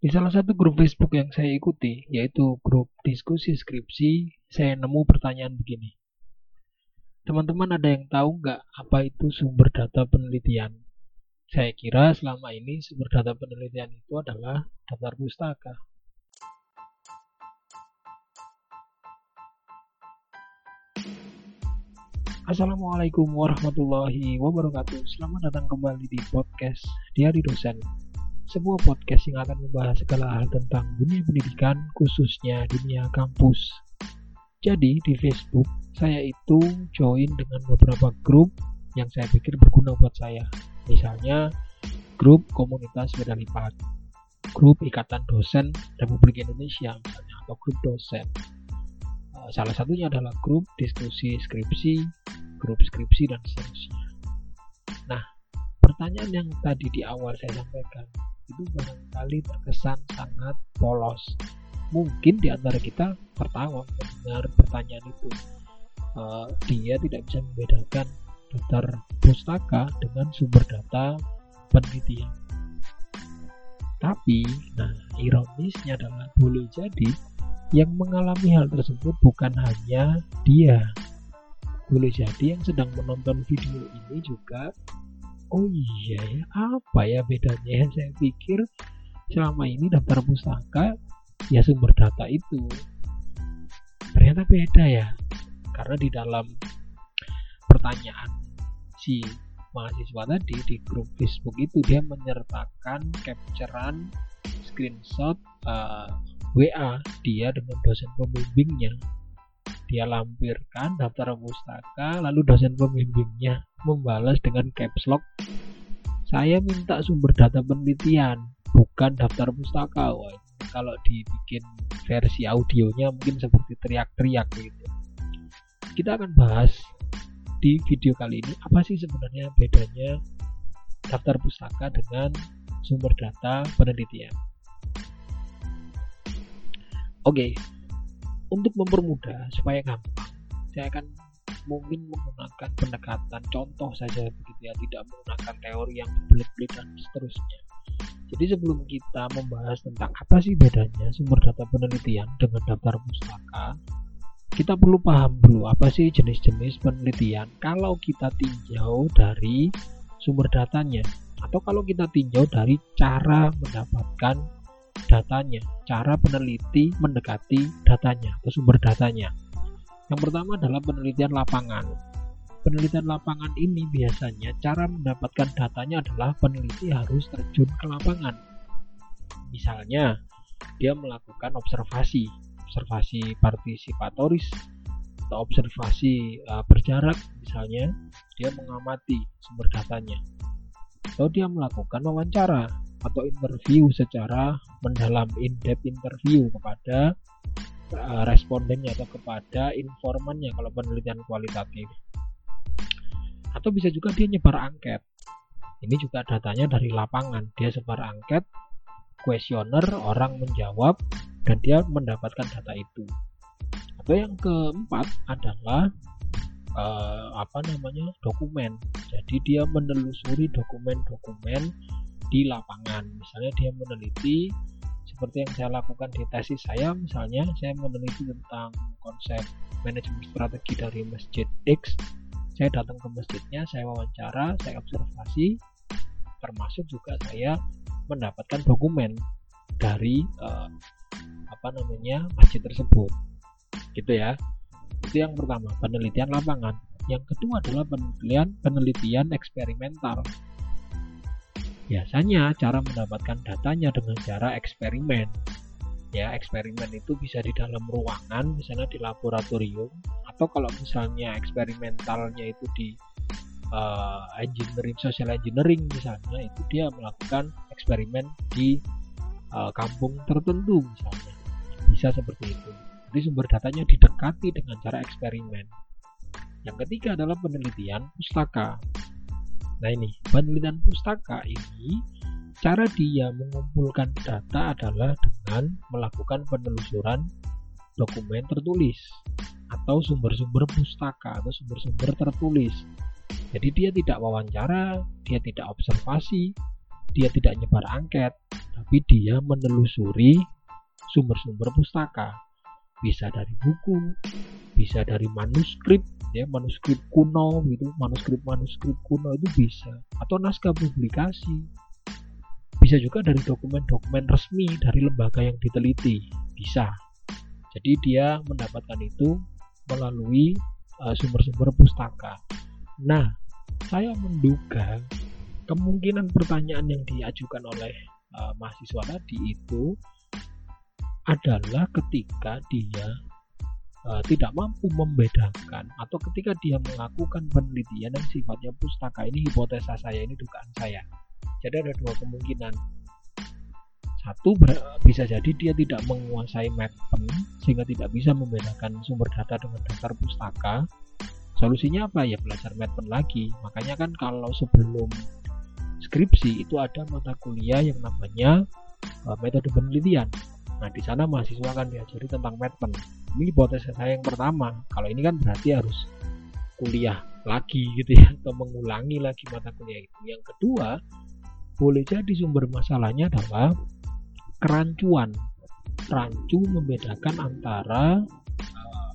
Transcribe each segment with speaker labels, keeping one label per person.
Speaker 1: Di salah satu grup Facebook yang saya ikuti, yaitu grup diskusi skripsi, saya nemu pertanyaan begini. Teman-teman ada yang tahu nggak apa itu sumber data penelitian? Saya kira selama ini sumber data penelitian itu adalah daftar pustaka. Assalamualaikum warahmatullahi wabarakatuh. Selamat datang kembali di podcast Diari Dosen sebuah podcast yang akan membahas segala hal tentang dunia pendidikan, khususnya dunia kampus. Jadi di Facebook, saya itu join dengan beberapa grup yang saya pikir berguna buat saya. Misalnya, grup komunitas sepeda lipat, grup ikatan dosen Republik Indonesia, misalnya, atau grup dosen. Eh, salah satunya adalah grup diskusi skripsi, grup skripsi, dan seterusnya. Nah, pertanyaan yang tadi di awal saya sampaikan, itu barangkali terkesan sangat polos. Mungkin di antara kita tertawa mendengar pertanyaan itu. Uh, dia tidak bisa membedakan daftar pustaka dengan sumber data penelitian. Tapi, nah ironisnya adalah boleh jadi yang mengalami hal tersebut bukan hanya dia. Boleh jadi yang sedang menonton video ini juga oh iya ya apa ya bedanya saya pikir selama ini daftar pustaka ya sumber data itu. Ternyata beda ya karena di dalam pertanyaan si mahasiswa tadi di grup Facebook itu dia menyertakan capturean screenshot uh, eh, WA dia dengan dosen pembimbingnya. Dia lampirkan daftar pustaka, lalu dosen pembimbingnya membalas dengan caps lock. Saya minta sumber data penelitian, bukan daftar pustaka. Wah, kalau dibikin versi audionya mungkin seperti teriak-teriak gitu. Kita akan bahas di video kali ini apa sih sebenarnya bedanya daftar pustaka dengan sumber data penelitian. Oke, untuk mempermudah supaya gampang saya akan mungkin menggunakan pendekatan contoh saja begitu ya tidak menggunakan teori yang belit-belit dan seterusnya jadi sebelum kita membahas tentang apa sih bedanya sumber data penelitian dengan daftar pustaka kita perlu paham dulu apa sih jenis-jenis penelitian kalau kita tinjau dari sumber datanya atau kalau kita tinjau dari cara mendapatkan datanya, cara peneliti mendekati datanya atau sumber datanya. Yang pertama adalah penelitian lapangan. Penelitian lapangan ini biasanya cara mendapatkan datanya adalah peneliti harus terjun ke lapangan. Misalnya, dia melakukan observasi, observasi partisipatoris atau observasi uh, berjarak misalnya, dia mengamati sumber datanya. Atau dia melakukan wawancara, atau interview secara mendalam in-depth interview kepada uh, respondennya atau kepada informannya kalau penelitian kualitatif. Atau bisa juga dia nyebar angket. Ini juga datanya dari lapangan. Dia sebar angket kuesioner orang menjawab dan dia mendapatkan data itu. Atau yang keempat adalah uh, apa namanya dokumen. Jadi dia menelusuri dokumen-dokumen di lapangan. Misalnya dia meneliti seperti yang saya lakukan di tesis saya, misalnya saya meneliti tentang konsep manajemen strategi dari masjid X. Saya datang ke masjidnya, saya wawancara, saya observasi, termasuk juga saya mendapatkan dokumen dari uh, apa namanya masjid tersebut. Gitu ya. Itu yang pertama, penelitian lapangan. Yang kedua adalah penelitian penelitian eksperimental. Biasanya cara mendapatkan datanya dengan cara eksperimen. Ya, eksperimen itu bisa di dalam ruangan, misalnya di laboratorium, atau kalau misalnya eksperimentalnya itu di uh, engineering, social engineering misalnya, itu dia melakukan eksperimen di uh, kampung tertentu misalnya. Bisa seperti itu. Jadi sumber datanya didekati dengan cara eksperimen. Yang ketiga adalah penelitian pustaka. Nah ini, penelitian pustaka ini cara dia mengumpulkan data adalah dengan melakukan penelusuran dokumen tertulis atau sumber-sumber pustaka atau sumber-sumber tertulis. Jadi dia tidak wawancara, dia tidak observasi, dia tidak nyebar angket, tapi dia menelusuri sumber-sumber pustaka bisa dari buku bisa dari manuskrip ya manuskrip kuno gitu manuskrip manuskrip kuno itu bisa. Atau naskah publikasi. Bisa juga dari dokumen-dokumen resmi dari lembaga yang diteliti. Bisa. Jadi dia mendapatkan itu melalui uh, sumber-sumber pustaka. Nah saya menduga kemungkinan pertanyaan yang diajukan oleh uh, mahasiswa tadi itu adalah ketika dia uh, tidak mampu membedakan atau ketika dia melakukan penelitian yang sifatnya pustaka ini hipotesa saya ini dugaan saya. Jadi ada dua kemungkinan. Satu bisa jadi dia tidak menguasai Medpen sehingga tidak bisa membedakan sumber data dengan daftar pustaka. Solusinya apa? Ya belajar Medpen lagi. Makanya kan kalau sebelum skripsi itu ada mata kuliah yang namanya uh, metode penelitian Nah, di sana mahasiswa akan diajari tentang Medpen. Ini hipotesa saya yang pertama. Kalau ini kan berarti harus kuliah lagi gitu ya atau mengulangi lagi mata kuliah itu. Yang kedua, boleh jadi sumber masalahnya adalah kerancuan. Rancu membedakan antara uh,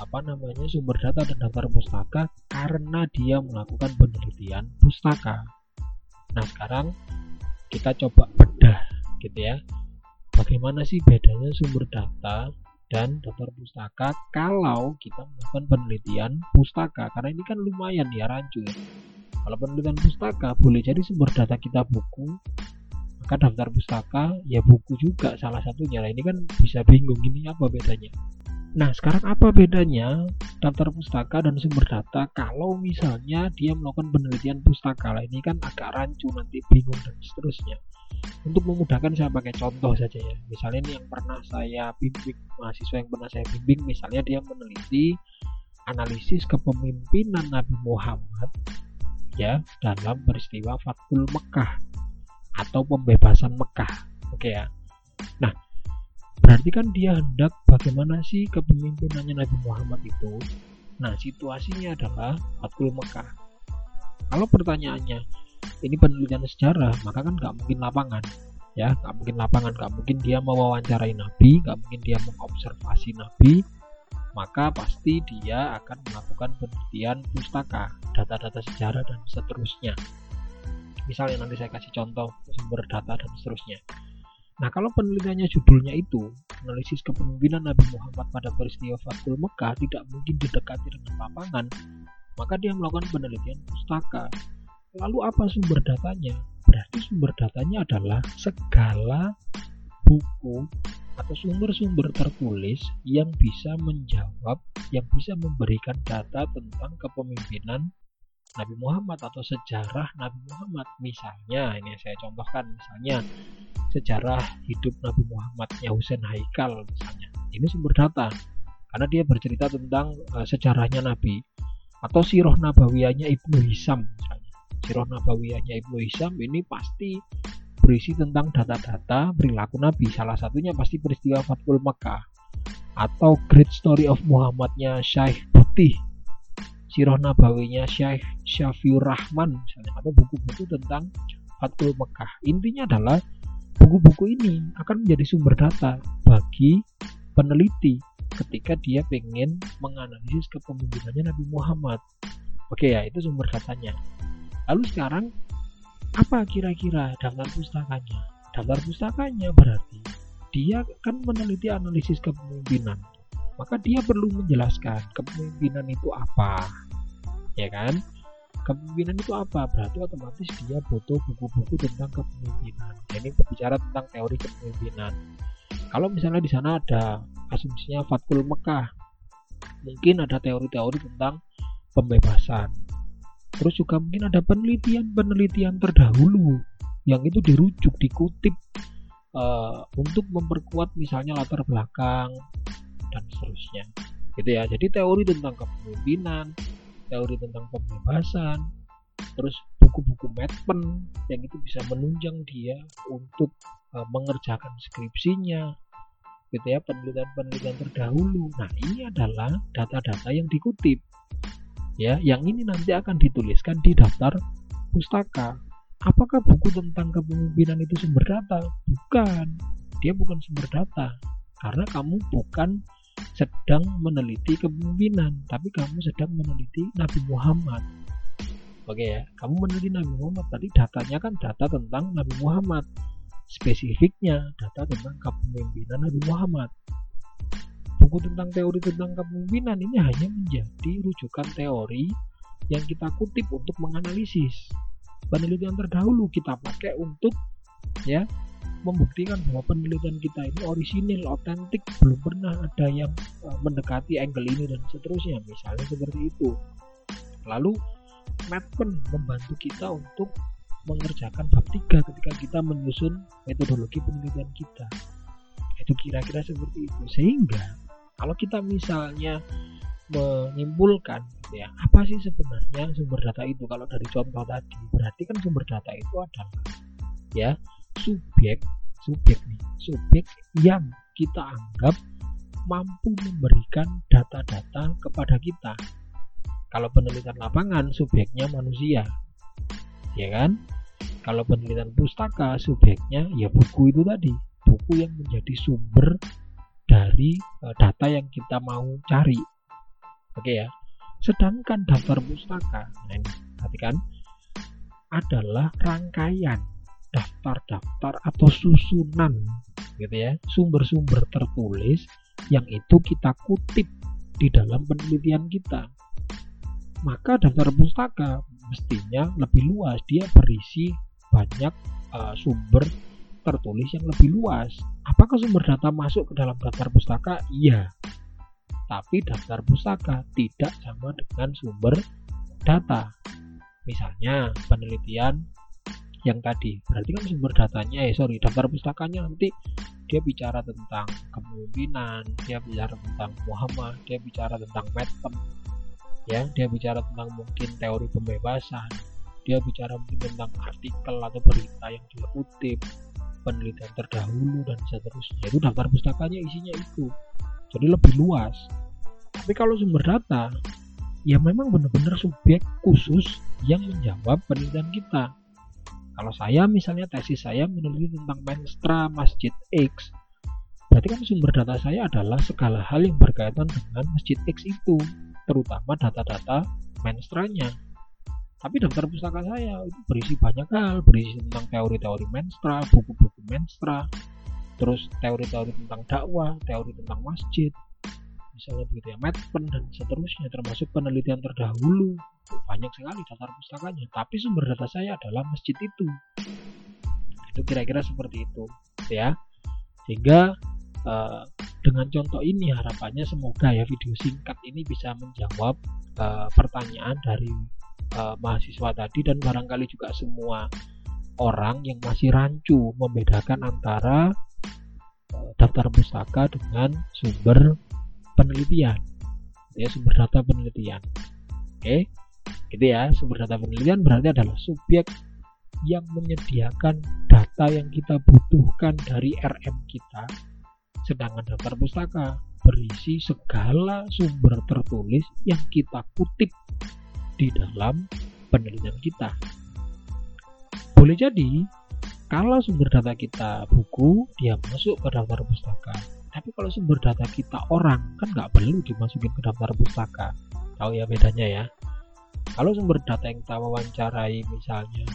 Speaker 1: apa namanya sumber data dan daftar pustaka karena dia melakukan penelitian pustaka. Nah, sekarang kita coba bedah gitu ya bagaimana sih bedanya sumber data dan daftar pustaka kalau kita melakukan penelitian pustaka? Karena ini kan lumayan ya rancu ya. Kalau penelitian pustaka boleh jadi sumber data kita buku maka daftar pustaka ya buku juga salah satunya. Nah ini kan bisa bingung ini apa bedanya nah sekarang apa bedanya daftar pustaka dan sumber data kalau misalnya dia melakukan penelitian pustaka? Lah ini kan agak rancu nanti bingung dan seterusnya. Untuk memudahkan saya pakai contoh saja ya. Misalnya ini yang pernah saya bimbing mahasiswa yang pernah saya bimbing misalnya dia meneliti analisis kepemimpinan Nabi Muhammad ya dalam peristiwa Fathul Mekah atau pembebasan Mekah. Oke ya. Nah berarti kan dia hendak bagaimana sih kepemimpinannya Nabi Muhammad itu? Nah situasinya adalah Fathul Mekah. Kalau pertanyaannya ini penelitian sejarah maka kan nggak mungkin lapangan ya. Nggak mungkin lapangan nggak mungkin dia mewawancarai nabi nggak mungkin dia mengobservasi nabi maka pasti dia akan melakukan penelitian pustaka data-data sejarah dan seterusnya. Misalnya nanti saya kasih contoh sumber data dan seterusnya Nah, kalau penelitiannya judulnya itu analisis kepemimpinan Nabi Muhammad pada peristiwa Fathul Mekah tidak mungkin didekati dengan lapangan, maka dia melakukan penelitian pustaka Lalu apa sumber datanya? Berarti sumber datanya adalah segala buku atau sumber-sumber tertulis yang bisa menjawab, yang bisa memberikan data tentang kepemimpinan Nabi Muhammad atau sejarah Nabi Muhammad. Misalnya, ini saya contohkan, misalnya sejarah hidup Nabi Muhammadnya Husain Haikal misalnya. Ini sumber data karena dia bercerita tentang uh, sejarahnya Nabi atau siroh nabawiyahnya Ibnu Hisam misalnya Sirah Nabawiyahnya Ibnu Hisham ini pasti berisi tentang data-data perilaku Nabi. Salah satunya pasti peristiwa Fathul Mekah atau Great Story of Muhammadnya Syekh Putih. Sirah Nabawinya Syekh Syafiur Rahman misalnya atau buku-buku tentang Fathul Mekah. Intinya adalah buku-buku ini akan menjadi sumber data bagi peneliti ketika dia pengen menganalisis kepemimpinannya Nabi Muhammad. Oke ya, itu sumber datanya. Lalu sekarang apa kira-kira daftar pustakanya? Daftar pustakanya berarti dia kan meneliti analisis kepemimpinan. Maka dia perlu menjelaskan kepemimpinan itu apa. Ya kan? Kepemimpinan itu apa? Berarti otomatis dia butuh buku-buku tentang kepemimpinan. Ini berbicara tentang teori kepemimpinan. Kalau misalnya di sana ada asumsinya Fatkul Mekah, mungkin ada teori-teori tentang pembebasan Terus juga mungkin ada penelitian-penelitian terdahulu yang itu dirujuk, dikutip uh, untuk memperkuat misalnya latar belakang dan seterusnya. Gitu ya. Jadi teori tentang kepemimpinan, teori tentang pembebasan, terus buku-buku Medpen yang itu bisa menunjang dia untuk uh, mengerjakan skripsinya gitu ya penelitian-penelitian terdahulu. Nah, ini adalah data-data yang dikutip ya yang ini nanti akan dituliskan di daftar pustaka apakah buku tentang kepemimpinan itu sumber data? Bukan. Dia bukan sumber data. Karena kamu bukan sedang meneliti kepemimpinan, tapi kamu sedang meneliti Nabi Muhammad. Oke ya, kamu meneliti Nabi Muhammad, tadi datanya kan data tentang Nabi Muhammad. Spesifiknya data tentang kepemimpinan Nabi Muhammad. Buku tentang teori tentang kepemimpinan ini hanya menjadi rujukan teori yang kita kutip untuk menganalisis penelitian terdahulu kita pakai untuk ya membuktikan bahwa penelitian kita ini orisinil, otentik, belum pernah ada yang uh, mendekati angle ini dan seterusnya, misalnya seperti itu. Lalu Madpen membantu kita untuk mengerjakan bab 3 ketika kita menyusun metodologi penelitian kita. Itu kira-kira seperti itu. Sehingga kalau kita misalnya menyimpulkan ya apa sih sebenarnya sumber data itu kalau dari contoh tadi berarti kan sumber data itu adalah ya subjek subjek nih subjek yang kita anggap mampu memberikan data-data kepada kita. Kalau penelitian lapangan subjeknya manusia. Ya kan? Kalau penelitian pustaka subjeknya ya buku itu tadi. Buku yang menjadi sumber dari eh, data yang kita mau cari. Oke ya. Sedangkan daftar pustaka, nah ini perhatikan adalah rangkaian daftar-daftar atau susunan gitu ya, sumber-sumber tertulis yang itu kita kutip di dalam penelitian kita. Maka daftar pustaka mestinya lebih luas, dia berisi banyak uh, sumber tertulis yang lebih luas. Apakah sumber data masuk ke dalam daftar pustaka? Iya, tapi daftar pustaka tidak sama dengan sumber data. Misalnya penelitian yang tadi, berarti kan sumber datanya, eh sorry, daftar pustakanya nanti dia bicara tentang kepemimpinan, dia bicara tentang Muhammad, dia bicara tentang Metem, ya, dia bicara tentang mungkin teori pembebasan, dia bicara mungkin tentang artikel atau berita yang dia kutip, penelitian terdahulu dan seterusnya. Itu daftar pustakanya isinya itu. Jadi lebih luas. Tapi kalau sumber data ya memang benar-benar subjek khusus yang menjawab penelitian kita kalau saya misalnya tesis saya meneliti tentang menstra masjid X. Berarti kan sumber data saya adalah segala hal yang berkaitan dengan masjid X itu terutama data-data menstranya tapi daftar pustaka saya itu berisi banyak hal berisi tentang teori-teori menstra buku-buku menstra terus teori-teori tentang dakwah, teori tentang masjid, misalnya begitu ya, Medpen dan seterusnya, termasuk penelitian terdahulu, banyak sekali daftar pustakanya. Tapi sumber data saya adalah masjid itu. Itu kira-kira seperti itu, ya. Sehingga uh, dengan contoh ini harapannya semoga ya video singkat ini bisa menjawab uh, pertanyaan dari uh, mahasiswa tadi dan barangkali juga semua orang yang masih rancu membedakan antara daftar pustaka dengan sumber penelitian. Ya sumber data penelitian. Oke gitu ya. Sumber data penelitian berarti adalah subjek yang menyediakan data yang kita butuhkan dari RM kita. Sedangkan daftar pustaka berisi segala sumber tertulis yang kita kutip di dalam penelitian kita. Boleh jadi kalau sumber data kita buku dia masuk ke daftar pustaka tapi kalau sumber data kita orang kan nggak perlu dimasukin ke daftar pustaka. Tahu ya bedanya ya? Kalau sumber data yang kita wawancarai misalnya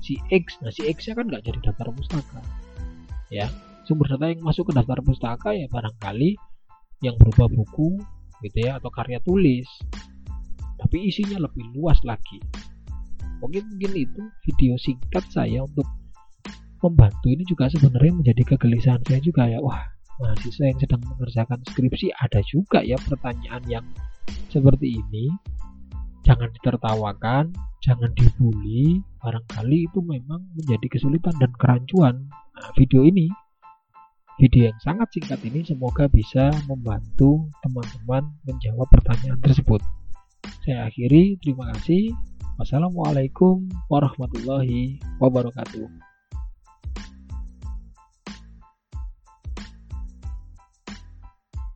Speaker 1: si X nah si X nya kan nggak jadi daftar pustaka. Ya sumber data yang masuk ke daftar pustaka ya barangkali yang berupa buku gitu ya atau karya tulis. Tapi isinya lebih luas lagi. Mungkin mungkin itu video singkat saya untuk membantu. Ini juga sebenarnya menjadi kegelisahan saya juga ya. Wah mahasiswa yang sedang mengerjakan skripsi ada juga ya pertanyaan yang seperti ini. Jangan ditertawakan jangan dibully barangkali itu memang menjadi kesulitan dan kerancuan. Nah, video ini video yang sangat singkat ini semoga bisa membantu teman-teman menjawab pertanyaan tersebut. Saya akhiri terima kasih. Wassalamualaikum warahmatullahi wabarakatuh